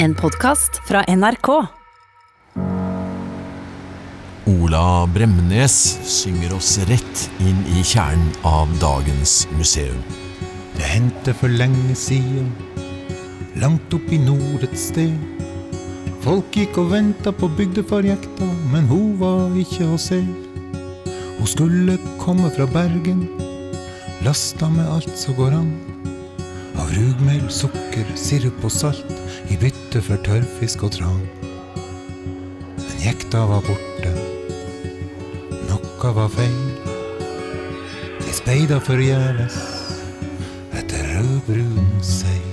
En podkast fra NRK. Ola Bremnes synger oss rett inn i kjernen av dagens museum. Det hendte for lenge siden, langt opp i nord et sted. Folk gikk og venta på bygdefarjekta, men hun var ikke å se. Hun skulle komme fra Bergen, lasta med alt som går an. Av rugmel, sukker, sirup og salt, i bytte for tørrfisk og tran. Men jekta var borte, noe var feil. De speida forgjeves etter rødbrun seil.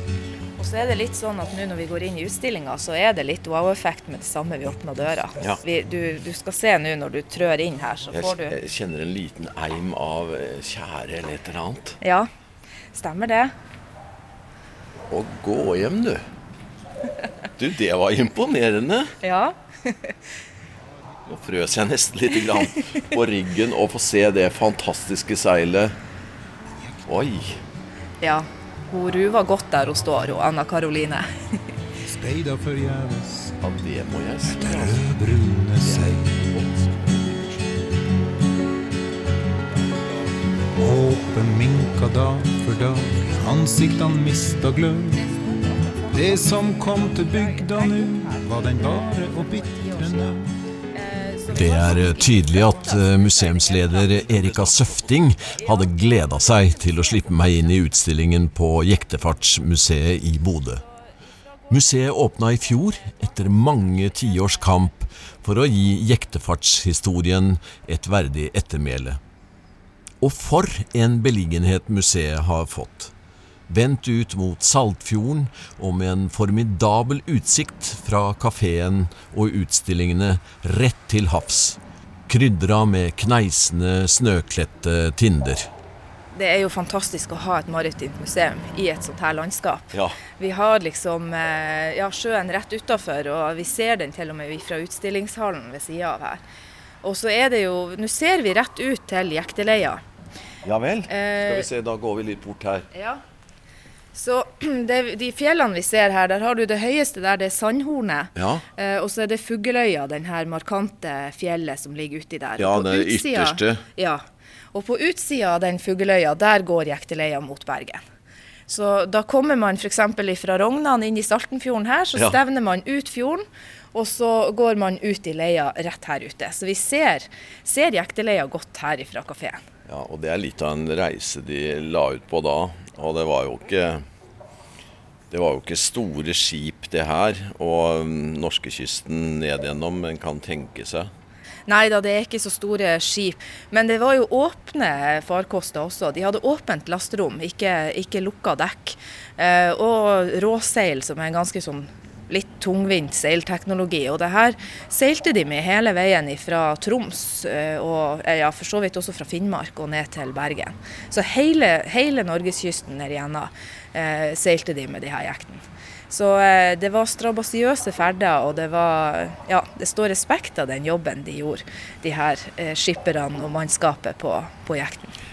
Og så er det litt sånn at nå når vi går inn i utstillinga, så er det litt wow-effekt med det samme vi åpner døra. Ja. Vi, du, du skal se nå når du trør inn her, så får du jeg kjenner en liten eim av eh, tjære eller et eller annet. Ja, stemmer det. Og gå hjem, du. Du, det var imponerende. Ja. Nå frøs jeg nesten litt grann på ryggen og få se det fantastiske seilet. Oi. ja. Hun ruver godt der hun står, hun Anna Karoline. Speida forgjeves Ja, det må jeg si. altså. rødbrune seil. Håpet minka dag for dag, ansiktene mista glød. Det som kom til bygda nu, var den bare og bitre nød. Det er tydelig at eh, museumsleder Erika Søfting hadde gleda seg til å slippe meg inn i utstillingen på Jektefartsmuseet i Bodø. Museet åpna i fjor etter mange tiårs kamp for å gi jektefartshistorien et verdig ettermæle. Og for en beliggenhet museet har fått. Vendt ut mot Saltfjorden og med en formidabel utsikt fra kafeen og utstillingene rett til havs. Krydra med kneisende, snøkledte tinder. Det er jo fantastisk å ha et maritimt museum i et sånt her landskap. Ja. Vi har liksom eh, ja, sjøen rett utafor, og vi ser den til og med fra utstillingshallen ved sida av her. Og så er det jo Nå ser vi rett ut til Jekteleia. Ja vel. Eh, Skal vi se, da går vi litt bort her. Ja. Så det, de fjellene vi ser her, der har du det høyeste der, det er Sandhornet. Ja. Eh, og så er det Fugløya, den her markante fjellet som ligger uti der. Ja, det utsida- ytterste. Ja. Og på utsida av den Fugløya, der går Jekteleia mot Bergen. Så da kommer man f.eks. fra Rognan inn i Saltenfjorden her, så Ja. stevner man ut fjorden. Og så går man ut i leia rett her ute. Så vi ser, ser Jekteleia godt her ifra kafeen. Ja, og det er litt av en reise de la ut på da. Og det var jo ikke Det var jo ikke store skip, det her. Og mm, norskekysten ned gjennom, en kan tenke seg. Nei da, det er ikke så store skip. Men det var jo åpne farkoster også. De hadde åpent lasterom, ikke, ikke lukka dekk. Eh, og råseil, som er en ganske sånn litt tungvint seilteknologi. Og det her seilte de med hele veien fra Troms, eh, og eh, ja, for så vidt også fra Finnmark og ned til Bergen. Så hele, hele norgeskysten ned igjennom eh, seilte de med de her jektene. Så eh, det var strabasiøse ferder, og det var Ja, det står respekt av den jobben de gjorde, de her eh, skipperne og mannskapet på, på jekten.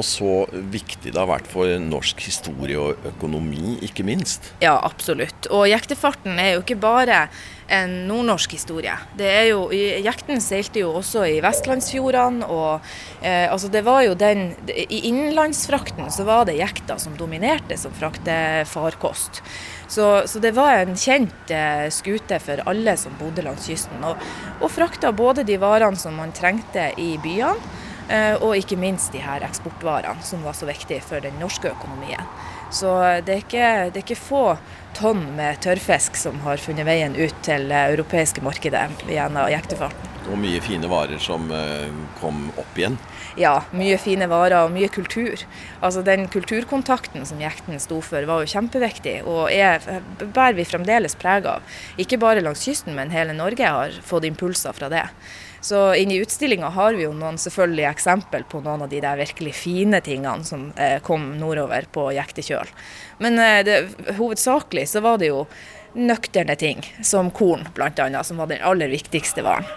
Og så viktig det har vært for norsk historie og økonomi, ikke minst. Ja, absolutt. Og jektefarten er jo ikke bare en nordnorsk historie. Det er jo, Jekten seilte jo også i vestlandsfjordene, og eh, altså det var jo den I innenlandsfrakten så var det jekta som dominerte som fraktefarkost. Så, så det var en kjent eh, skute for alle som bodde langs kysten, og, og frakta både de varene som man trengte i byene, og ikke minst de her eksportvarene som var så viktige for den norske økonomien. Så det er, ikke, det er ikke få tonn med tørrfisk som har funnet veien ut til det europeiske markedet gjennom jektefarten. Og mye fine varer som eh, kom opp igjen. Ja, mye fine varer og mye kultur. Altså Den kulturkontakten som jekten sto for, var jo kjempeviktig, og er, bærer vi fremdeles preg av. Ikke bare langs kysten, men hele Norge har fått impulser fra det. Så inni utstillinga har vi jo noen selvfølgelig eksempel på noen av de der virkelig fine tingene som eh, kom nordover på jektekjøl. Men eh, det, hovedsakelig så var det jo nøkterne ting, som korn bl.a., som var den aller viktigste varen.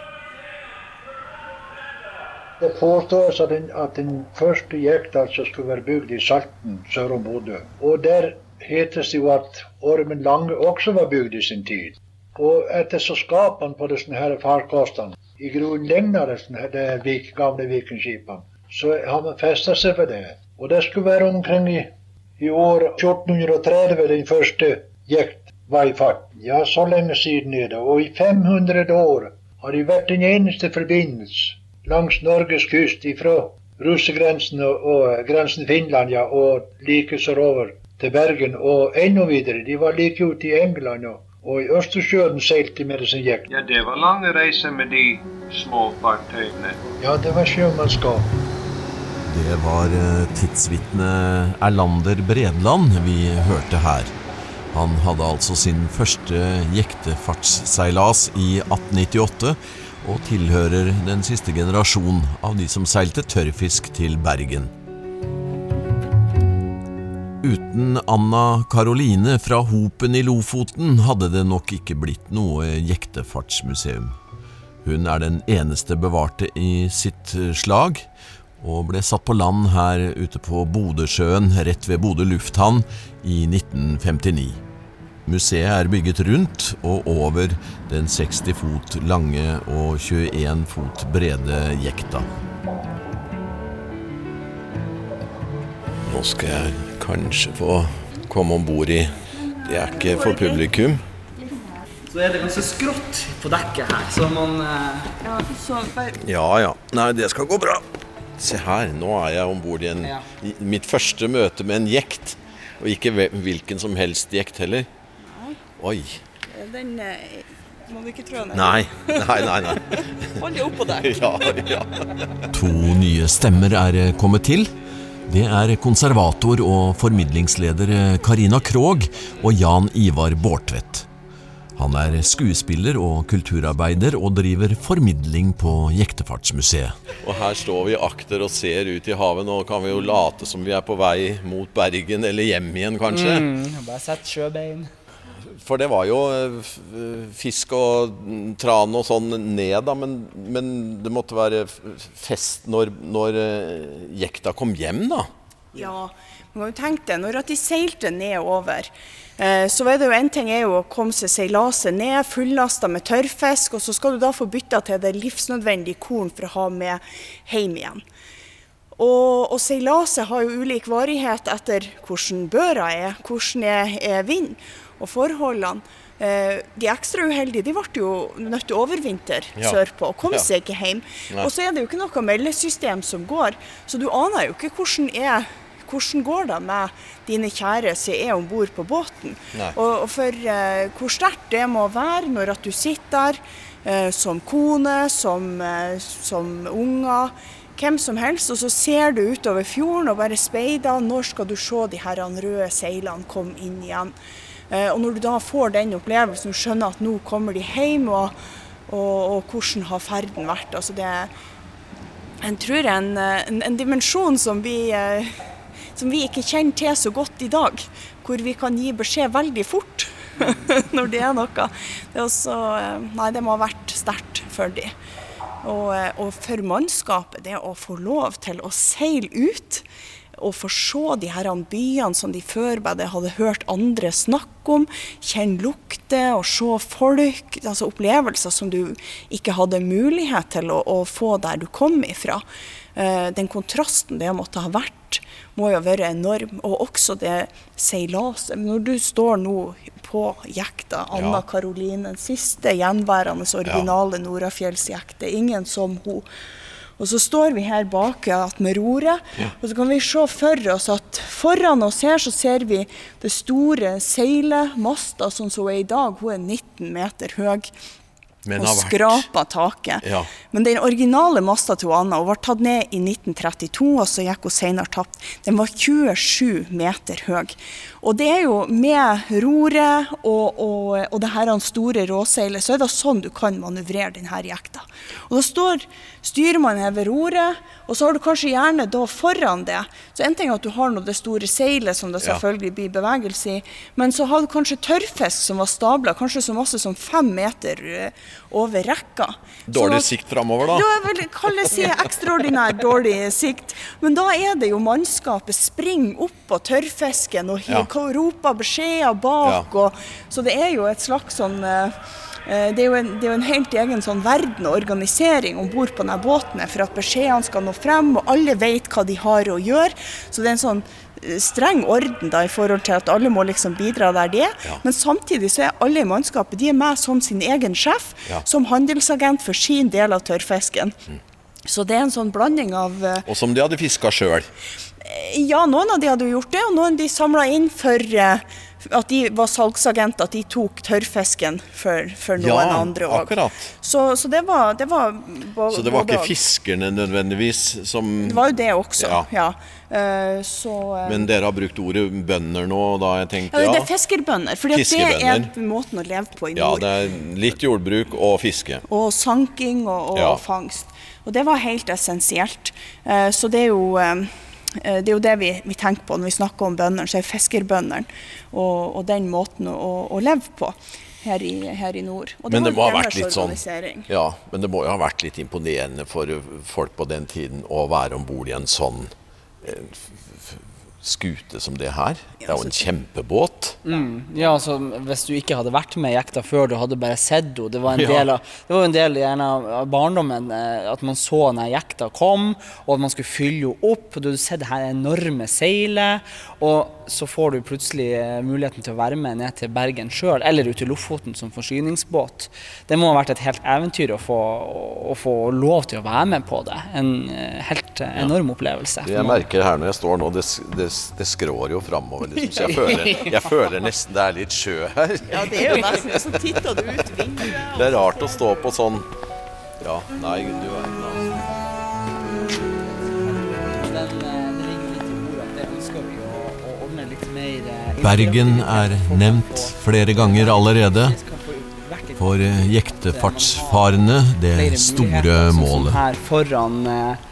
Det påstås at den, at den første jekta altså skulle være bygd i Salten sør om Bodø. Og der heter det jo at Ormen Lange også var bygd i sin tid. Og etter så skapene på disse farkostene, i grunnen ligner det vik, gamle vikingskipene, så har man festa seg for det. Og det skulle være omkring i, i år 1430 den første jekt var i fart. Ja, så lenge siden er det. Og i 500 år har det vært den eneste forbindelse langs Norges kyst ifra russegrensen og, og grensen Finland, ja, og like sørover til Bergen og enda videre. De var like ute i England og, og i Østersjøen seilte med sin jekt. Ja, det var lange reiser med de små fartøyene. Ja, det var sjømannskap. Det var eh, tidsvitne Erlander Bredland vi hørte her. Han hadde altså sin første jektefartsseilas i 1898, og tilhører den siste generasjon av de som seilte tørrfisk til Bergen. Uten Anna Karoline fra Hopen i Lofoten hadde det nok ikke blitt noe jektefartsmuseum. Hun er den eneste bevarte i sitt slag, og ble satt på land her ute på Bodøsjøen rett ved Bodø lufthavn i 1959. Museet er bygget rundt og over den 60 fot lange og 21 fot brede jekta. Nå skal jeg kanskje få komme om bord i Det er ikke for publikum. Så er det ganske skrått på dekket her, så man eh, Ja, Ja ja. Nei, det skal gå bra. Se her, nå er jeg om bord i en, mitt første møte med en jekt. Og ikke hvilken som helst jekt heller. Oi. Den eh, må du ikke trå ned. Nei, nei, nei. nei. Hold deg oppå der. Ja, ja. To nye stemmer er eh, kommet til. Det er konservator og formidlingsleder eh, Karina Krog og Jan Ivar Bårdtvedt. Han er skuespiller og kulturarbeider og driver formidling på Jektefartsmuseet. Og her står vi akter og ser ut i havet. Nå kan vi jo late som vi er på vei mot Bergen eller hjem igjen, kanskje. mm, Bare sett sjøbein. For det var jo eh, fisk og tran og sånn ned, da, men, men det måtte være fest når, når eh, jekta kom hjem, da. Ja, man kan jo tenke det. Når de seilte nedover, eh, så er det jo en ting er jo å komme seg seilaset ned, fullasta med tørrfisk, og så skal du da få bytta til det livsnødvendige korn for å ha med hjem igjen. Og, og seilaset har jo ulik varighet etter hvordan børa er, hvordan er, er vind og forholdene. Eh, de ekstra uheldige de ble jo nødt til å overvintre Ja. sørpå og kom Ja. seg ikke hjem. Nei. Og så er det jo ikke noe meldesystem som går, så du aner jo ikke hvordan er hvordan går det med dine kjære som er om bord på båten? Og, og for eh, hvor sterkt det må være når at du sitter der eh, som kone, som, eh, som unger, hvem som helst, og så ser du utover fjorden og bare speider. Når skal du se de her røde seilene komme inn igjen? Eh, og når du da får den opplevelsen, du skjønner at nå kommer de hjem, og, og, og hvordan har ferden vært? Altså det jeg tror en, en, en dimensjon som vi, eh, som vi ikke kjenner til så godt i dag. Hvor vi kan gi beskjed veldig fort når det er noe. Det, er også, eh, nei, det må ha vært sterkt for dem. Og, og for mannskapet, det å få lov til å seile ut og få se de her byene som de før bare hadde hørt andre snakke om, kjenne lukter og se folk, altså opplevelser som du ikke hadde mulighet til å, å få der du kom ifra. Uh, den kontrasten det måtte ha vært, må jo være enorm. Og også det seilaset. Når du står nå på jekta, Anna Ja. Karoline, den siste gjenværende originale Norafjellsjekte, ingen som hun. Og så står vi her bak med roret, og så kan vi se for oss at foran oss her så ser vi det store seilet, masta sånn som hun er i dag. Hun er 19 meter høy Men og skrapa taket. Ja. Men den originale masta til Anna hun var tatt ned i 1932, og så gikk hun senere tapt. Den var 27 meter høy. Og det er jo med roret og, og, og det her store råseilet, så er det sånn du kan manøvrere denne jekta. Og da står styrmannen her ved roret, og så har du kanskje gjerne da foran det. Så en ting er at du har nå det store seilet som det selvfølgelig blir bevegelse i, men så har du kanskje tørrfisk som var stabla, kanskje så masse som fem meter eh, over rekka. Dårlig at- sikt framover, da. Ja, jeg vil kalle si ekstraordinær dårlig sikt. Men da er det jo mannskapet springer opp på tørrfisken og Ja. roper beskjeder bak. Og, så det er jo et slags sånn eh, eh, det er, jo en, det er jo en helt egen sånn verden og organisering om bord på denne båten for at beskjedene skal nå frem, og alle vet hva de har å gjøre. Så det er en sånn streng orden da i forhold til at alle må liksom bidra der de er. Ja. Men samtidig så er alle i mannskapet de er med som sin egen sjef, Ja. som handelsagent for sin del av tørrfisken. Så det er en sånn blanding av eh, Og som de hadde fiska sjøl. Ja, noen av de hadde gjort det, og noen de samla inn for eh, at de var salgsagenter, at de tok tørrfisken for, for noen Ja, andre òg. Så, så det var, det var Så det var ikke og. fiskerne nødvendigvis som Det var jo det også, Ja. ja. Uh, så uh, Men dere har brukt ordet bønder nå, da jeg tenkte ja. Det er fiskerbønder, for det er måten å leve på i nord. Ja, det er litt jordbruk og fiske. og sanking og, og Ja. fangst. Og det var helt essensielt. Uh, så det er jo det er jo det vi, vi tenker på når vi snakker om bøndene, så er fiskerbøndene og, og den måten å, å leve på her i, her i nord. Og Men det må ha vært litt sånn. Ja, men det må jo ha vært litt imponerende for folk på den tiden å være om bord i en sånn eh, skute som det her. Det er jo en kjempebåt. Ja, altså Hvis du ikke hadde vært med i jekta før, du hadde bare sett henne Det var en del av, det var en del gjerne av barndommen eh, at man så når jekta kom, og at man skulle fylle henne opp. Du hadde sett det her enorme seilet, og så får du plutselig eh, muligheten til å være med ned til Bergen sjøl, eller ut til Lofoten som forsyningsbåt. Det må ha vært et helt eventyr å få, å få lov til å være med på det. En eh, helt enorm enorm opplevelse. Jeg merker her når jeg står nå, det, det, det skrår jo framover. Liksom, så jeg føler, jeg føler nesten det er litt sjø her. Ja, det er jo nesten så titter du ut vinduet. Det er rart å stå på sånn Ja, nei, du verden, Bergen er nevnt flere ganger allerede. For jektefartsfarende det store målet. Her foran eh,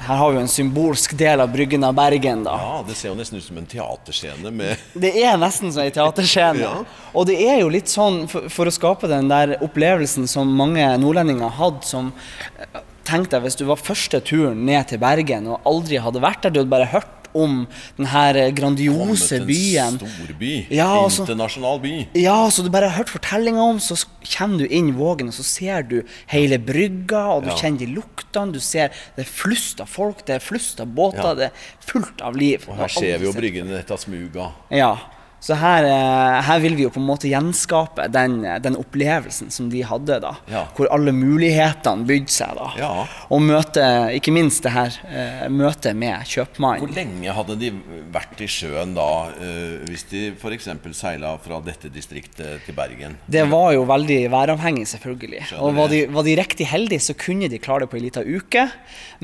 Her har vi jo en symbolsk del av Bryggen av Bergen, da. Ja, det ser jo nesten ut som en teaterscene med Det er nesten som ei teaterscene. Ja. Og det er jo litt sånn, for, for å skape den der opplevelsen som mange nordlendinger hadde, som eh, Tenk deg hvis du var første turen ned til Bergen og aldri hadde vært der, du hadde bare hørt om den her eh, grandiose byen. storby. Ja, altså- Internasjonal by. Ja, så du bare har hørt fortellinga om, så kommer du inn Vågen, og så ser du hele brygga, og du Ja. kjenner de luktene, du ser det er flust av folk, det er flust av båter, Ja. det er fullt av liv. Og her ser vi jo Bryggen etter smuga. Ja. Så her, eh, her vil vi jo på en måte gjenskape den, den opplevelsen som de hadde, da. Ja. Hvor alle mulighetene bydde seg, da. Ja. Og møte, ikke minst det her eh, møtet med Hvor lenge hadde de vært i sjøen da, eh, hvis de f.eks. seila fra dette distriktet til Bergen? Det var jo veldig væravhengig, selvfølgelig. Skjønner Og var de, var de riktig heldige, så kunne de klare det på ei lita uke.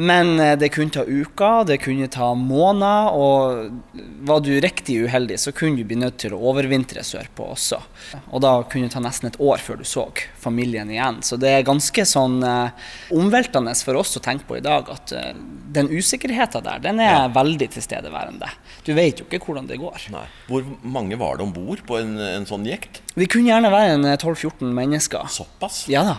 Men det kunne ta uker, det kunne ta måneder, og var du riktig uheldig, så kunne du bli nødt til å overvintre sørpå også. Og da kunne det ta nesten et år før du så familien igjen. Så det er ganske sånn eh, omveltende for oss å tenke på i dag at eh, den usikkerheten der, den er veldig tilstedeværende. Du vet jo ikke hvordan det går. Nei. Hvor mange var det om bord på en, en sånn jekt? Vi kunne gjerne være en eh, 12-14 mennesker. Såpass? Ja da,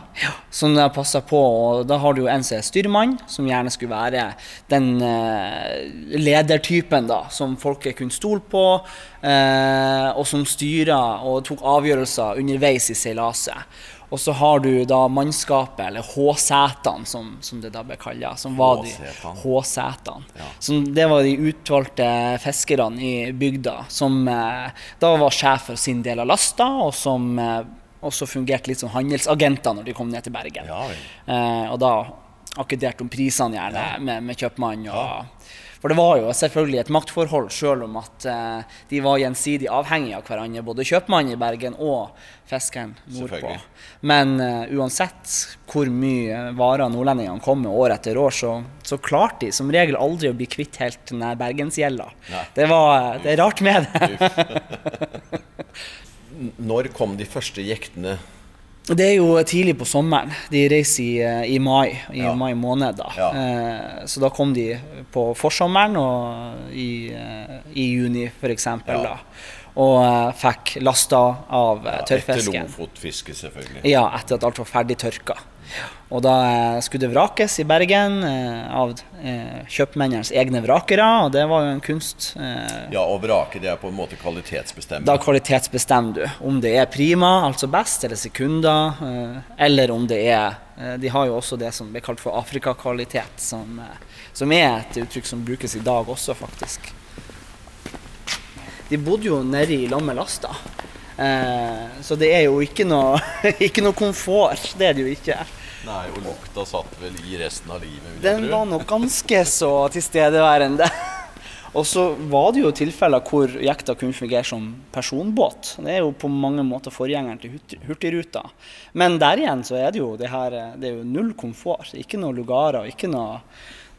som det har passa på. Og da har du jo en som er styrmann, som gjerne skulle være den eh, ledertypen da, som folket kunne stole på, og som styra og tok avgjørelser underveis i seilaset. Og så har du da mannskapet, eller H-setene, som, som det da ble kalt. Som var de H-setene. Ja. Som det var de utvalgte fiskerne i bygda, som eh, da var sjef for sin del av lasta, og som eh, også fungerte litt som handelsagenter når de kom ned til Bergen. Ja. Eh, og da akkuderte om prisene gjerne med, med kjøpmann. Og, For det var jo selvfølgelig et maktforhold, selv om at eh, de var gjensidig avhengige av hverandre, både kjøpmannen i Bergen og fiskeren nordpå. Men eh, uansett hvor mye varer nordlendingene kom med år etter år, så, så klarte de som regel aldri å bli kvitt helt den der bergensgjelda. Det, var, det er rart med det. Når kom de første jektene? Det er jo tidlig på sommeren. De reiser i, eh, i mai, i Ja. mai måned. da. Ja. Eh, så da kom de på forsommeren og i, eh, i juni f.eks. Ja. da. og eh, fikk lasta av ja, tørrfisken. Etter Lofotfiske, selvfølgelig. Ja, etter at alt var ferdig tørka. Og da eh, skulle det vrakes i Bergen eh, av eh, kjøpmennenes egne vrakere, og det var jo en kunst. Ja, og vrake det er på en måte kvalitetsbestemt. da kvalitetsbestemmer du om det er prima, altså best, eller sekunder, eller om det er De har jo også det som blir kalt for Afrikakvalitet, som, som er et uttrykk som brukes i dag også, faktisk. De bodde jo nede i lag med lasta, eh, så det er jo ikke noe, ikke noe komfort. Det er det jo ikke. Nei, og lukta satt vel i resten av livet. Den var nok ganske så tilstedeværende. Og så var det jo tilfeller hvor jekta kunne fungere som personbåt. Det er jo på mange måter forgjengeren til Hurti- Hurtigruta. Men der igjen så er det jo det her Det er jo null komfort. Ikke noe lugarer. ikke noe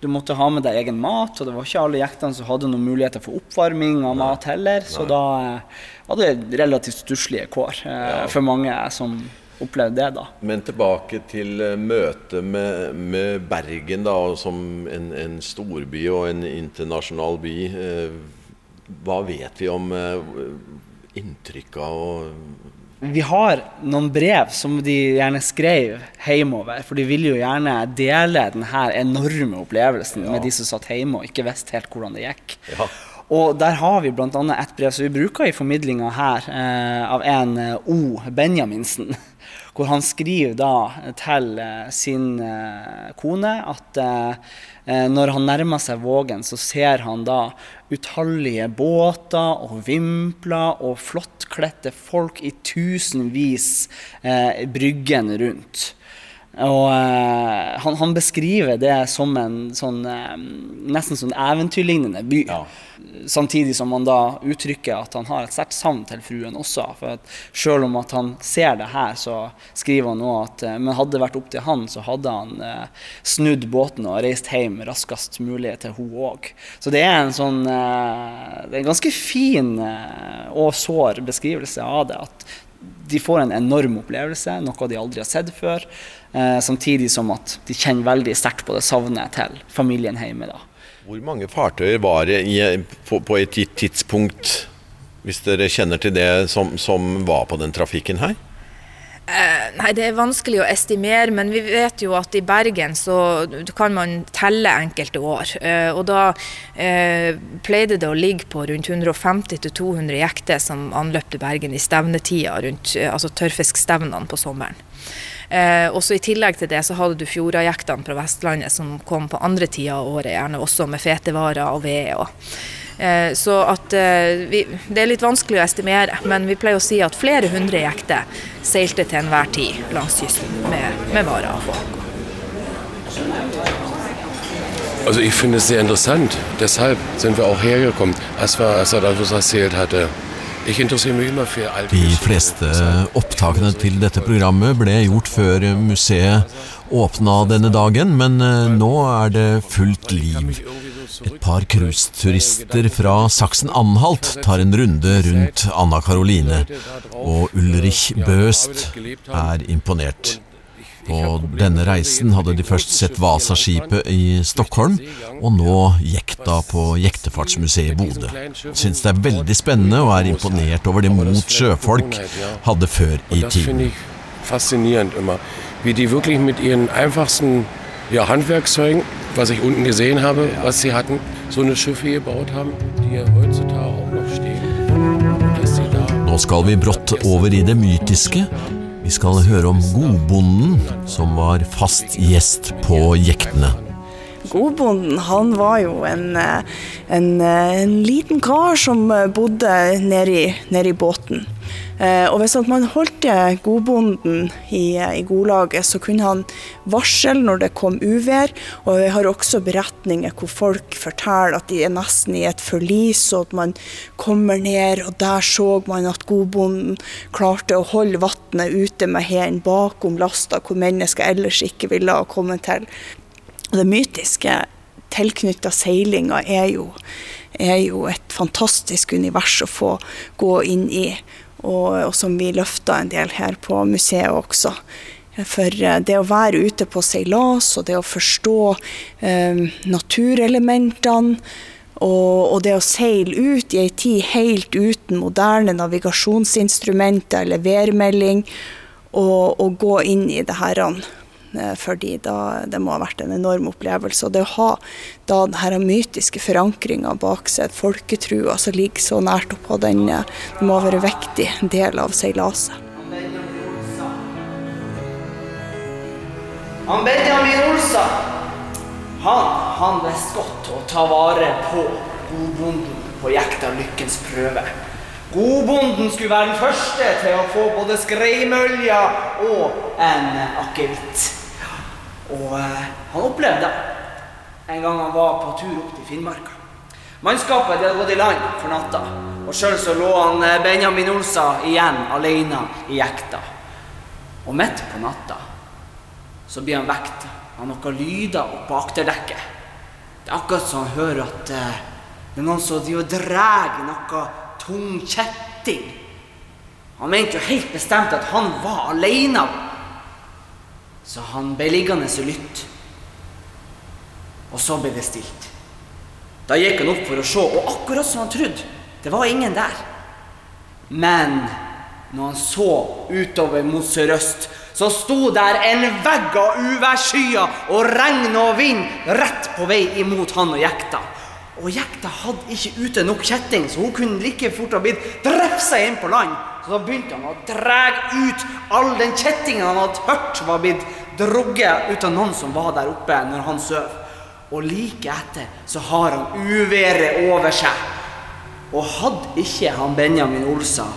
Du måtte ha med deg egen mat, og det var ikke alle jektene som hadde noen muligheter for oppvarming av mat heller. Så da eh, var det relativt stusslige kår eh, for mange som opplevde det, da. Men tilbake til eh, møtet med, med Bergen da, som en, en storby og en internasjonal by. Hva vet vi om inntrykka og Vi har noen brev som de gjerne skrev hjemover, for de ville jo gjerne dele denne enorme opplevelsen med de som satt hjemme og ikke visste helt hvordan det gikk. Ja. Og der har vi bl.a. et brev som vi bruker i formidlinga her, eh, av en eh, O. Benjaminsen. Hvor han skriver da til eh, sin eh, kone at eh, når han nærmer seg Vågen, så ser han da utallige båter og vimpler og flottkledte folk i tusenvis eh, bryggen rundt. Og uh, han, han beskriver det som en sånn uh, nesten sånn eventyrlignende by. Ja. Samtidig som han da uttrykker at han har et sterkt savn til fruen også. For at selv om at han ser det her, så skriver han òg at uh, men hadde det vært opp til han, så hadde han snudd båten og reist hjem raskest mulig til hun òg. Så det er en sånn Det er en ganske fin og sår beskrivelse av det. at de får en enorm opplevelse, noe de aldri har sett før. Eh, samtidig som at de kjenner veldig sterkt på det savnet til familien hjemme. da. Hvor mange fartøyer var det i, på, på et gitt tidspunkt, hvis dere kjenner til det, som, som var på den trafikken her? Nei, det er vanskelig å estimere, men vi vet jo at i Bergen så kan man telle enkelte år. Eh, Og da eh, pleide det å ligge på rundt 150-200 jekter som anløpte Bergen i stevnetida, rundt eh, altså tørrfiskstevnene på sommeren. Eh, også I tillegg til det så hadde du fjordajektene fra Vestlandet som kom på andre tider av året, gjerne også med fetevarer og ved. Og, eh, så at eh, vi, Det er litt vanskelig å estimere, men vi pleier å si at flere hundre jekter seilte til enhver tid langs kysten med, med varer og folk. Also ich finde es sehr interessant. Deshalb sind wir auch hergekommen, als, wir, als er das erzählt hatte. De fleste opptakene til dette programmet ble gjort før museet åpna denne dagen, men eh, nå er det fullt liv. Et par cruiseturister fra Saksen-Anhalt tar en runde rundt Anna Karoline, og Ulrich Bøst er imponert. På denne reisen hadde de først sett Vasa-skipet i Stockholm, og nå jekta på Jektefartsmuseet i Bodø. Syns det er veldig spennende og er imponert over det mot sjøfolk hadde før i tiden. faszinierend immer, wie die wirklich mit ihren einfachsten ja, Handwerkszeugen, was ich unten gesehen habe, was sie hatten, so eine Schiffe gebaut haben, die ja heutzutage auch noch stehen. Und dass sie da Nå skal vi brått over i det mytiske. Vi skal høre om godbonden som var fast gjest på jektene. Godbonden han var jo en, eh, en, eh, en liten kar som eh, bodde nedi, nedi båten. Eh, og hvis man holdt eh, godbonden i, eh, i godlaget, så kunne han varsle når det kom uvær. Og vi har også beretninger hvor folk forteller at de er nesten i et forlis, og at man kommer ned, og der så man at godbonden klarte å holde vannet ute med hendene bakom lasta, hvor mennesker ellers ikke ville ha kommet til. Det mytiske tilknytta seilinga er jo, er jo et fantastisk univers å få gå inn i, og, og som vi løfta en del her på museet også. For eh, det å være ute på seilas og det å forstå eh, naturelementene Og, og det å seile ut i ei tid helt uten moderne navigasjonsinstrumenter eller værmelding, og, og gå inn i det her eh, fordi da, det må ha vært en enorm opplevelse. Og det å ha da den her mytiske forankringa bak seg, folketrua som ligger så nært oppå den, eh, det må være en viktig del av seilaset. Han Benjamin Olsa, han, han visste godt å ta vare på godbonden på jekta Lykkens prøve. Godbonden skulle være den første til å få både skreimølja og en akevitt. Og eh, han opplevde det en gang han var på tur opp til Finnmarka. Mannskapet hadde gått i land for natta, og sjøl så lå han eh, Benjamin Olsa igjen alene i jekta. Og midt på natta så blir han vekt av noen lyder oppå akterdekket. Det er akkurat som han hører at eh, det er noen som driver drar noe tung kjetting. Han mente jo helt bestemt at han var alene. Så han ble liggende og lytte. Og så ble det stilt. Da gikk han opp for å se, og akkurat som han trodde, det var ingen der. Men når han så utover mot sørøst, så sto der en vegg av uværsskyer og regn og vind rett på vei imot han og jekta. Og jekta hadde ikke ute nok kjetting, så hun kunne like fort ha blitt drefsa inn på land. Så da begynte han å dra ut all den kjettingen han hadde hørt var blitt drugget ut av noen som var der oppe når han sov. Og like etter så har han uværet over seg. Og hadde ikke han Benjamin Olsa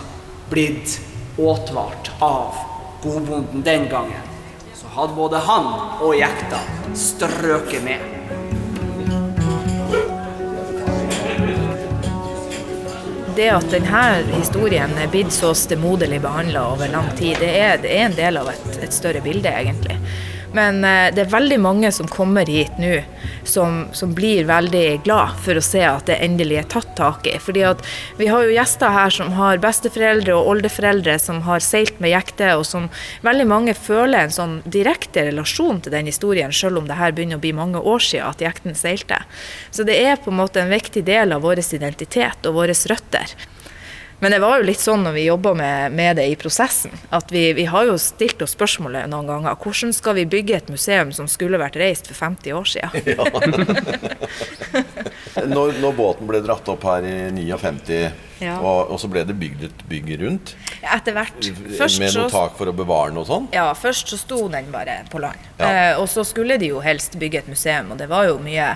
blitt åtvart av godbonden den gangen, så hadde både han og jekta strøket med. Det at denne historien er blitt så stemoderlig behandla over lang tid, det er, det er, en del av et, et større bilde, egentlig. Men eh, det er veldig mange som kommer hit nå som, som, blir veldig glad for å se at det endelig er tatt tak i. Fordi at vi har jo gjester her som har besteforeldre og oldeforeldre som har seilt med jekte, og som veldig mange føler en sånn direkte relasjon til den historien, selv om det her begynner å bli mange år siden at jekten seilte. Så det er på en måte en viktig del av vår identitet og våre røtter. Men det var jo litt sånn når vi jobba med, med, det i prosessen, at vi, vi, har jo stilt oss spørsmålet noen ganger. Hvordan skal vi bygge et museum som skulle vært reist for 50 år siden? Ja. når, når, båten ble dratt opp her i 59, ja. og, og, så ble det bygd et bygg rundt? Etter hvert. Først med noe tak for å bevare noe sånn? Ja, først så sto den bare på land. Eh, og så skulle de jo helst bygge et museum, og det var jo mye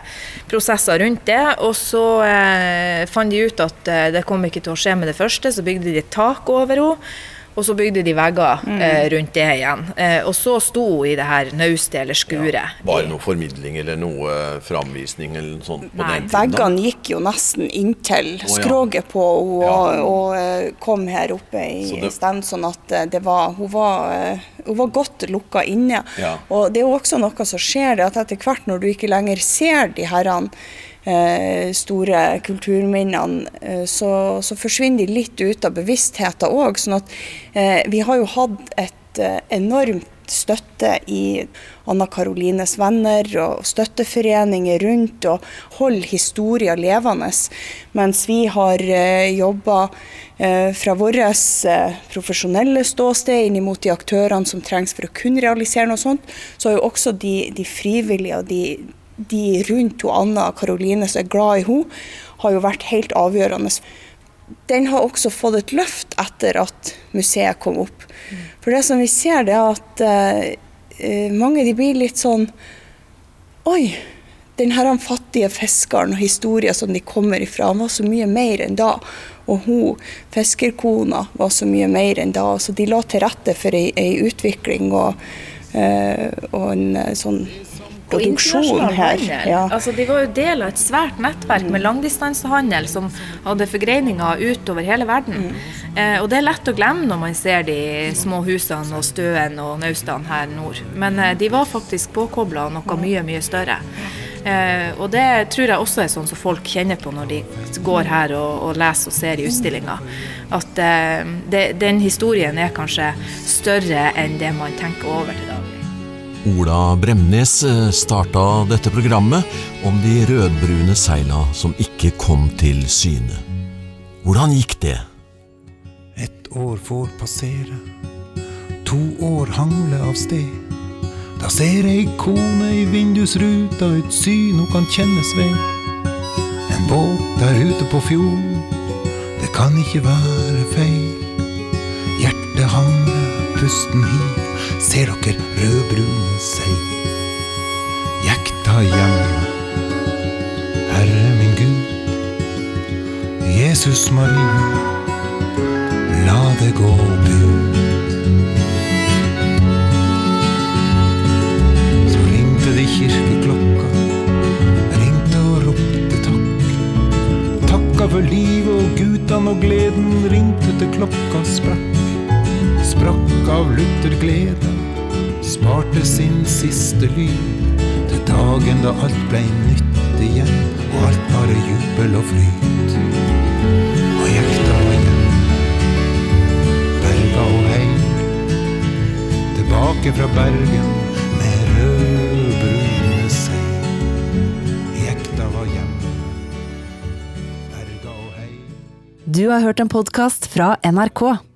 prosesser rundt det. Og så eh, fant de ut at eh, det kom ikke til å skje med det første, så bygde de et tak over henne. Og så bygde de vegger mm. eh, rundt det igjen. Eh, og så sto hun i det her naustet eller skuret. Ja, var det noe formidling eller noe framvisning eller noe sånt på Nei, den tiden? Veggene gikk jo nesten inntil skroget på henne ja. og, og, eh, kom her oppe i så det... stand, sånn at eh, det var hun, var eh, hun var godt lukka inne. Ja. Og det er jo også noe som skjer, det at etter hvert når du ikke lenger ser de herrene Eh, store kulturminnene, eh, så, så, forsvinner de litt ut av bevisstheten òg. Sånn at eh, vi har jo hatt et enormt støtte i Anna Karolines venner og støtteforeninger rundt og holde historien levende. Mens vi har eh, jobba eh, fra vårt eh, profesjonelle ståsted inn mot de aktørene som trengs for å kunne realisere noe sånt, så har jo også de, de frivillige og de, de rundt hun, Anna og Karoline som er glad i henne, har jo vært helt avgjørende. Den har også fått et løft etter at museet kom opp. For det som vi ser, det er at uh, mange de blir litt sånn Oi, den her fattige fiskeren og historien som de kommer ifra, han var så mye mer enn da. Og hun, fiskerkona, var så mye mer enn da. Så de la til rette for ei, ei utvikling og, uh, og en sånn produksjon her. Ja. Altså, de var jo del av et svært nettverk med langdistansehandel som hadde forgreininger utover hele verden. Mm. Eh, og det er lett å glemme når man ser de små husene og støen og naustene her nord. Men eh, de var faktisk påkobla noe mye, mye større. Eh, og det tror jeg også er sånn som folk kjenner på når de går her og, og leser og ser i utstillinga. At eh, det, den historien er kanskje større enn det man tenker over til daglig. Ola Bremnes eh, starta dette programmet om de rødbrune seila som ikke kom til syne. Hvordan gikk det? Et år får passere, to år hangle av sted. Da ser ei kone i vindusruta et syn hun kan kjennes ved. En båt der ute på fjorden, det kan ikke være feil. Hjertet hangler, pusten hiv, ser dere rødbrune seil. Jekta hjemme. Herre min Gud, Jesus Maria, la det gå bud. Så ringte de kirkeklokka, ringte og ropte takk. Takka for livet og gutan og gleden, ringte til klokka sprakk. Sprakk av lutter glede, sparte sin siste lyd. Til dagen da alt blei nytt igjen, og alt bare jubel og flyt. Og jekta igjen, berga og hei. Tilbake fra Bergen og. Du har hørt en podkast fra NRK.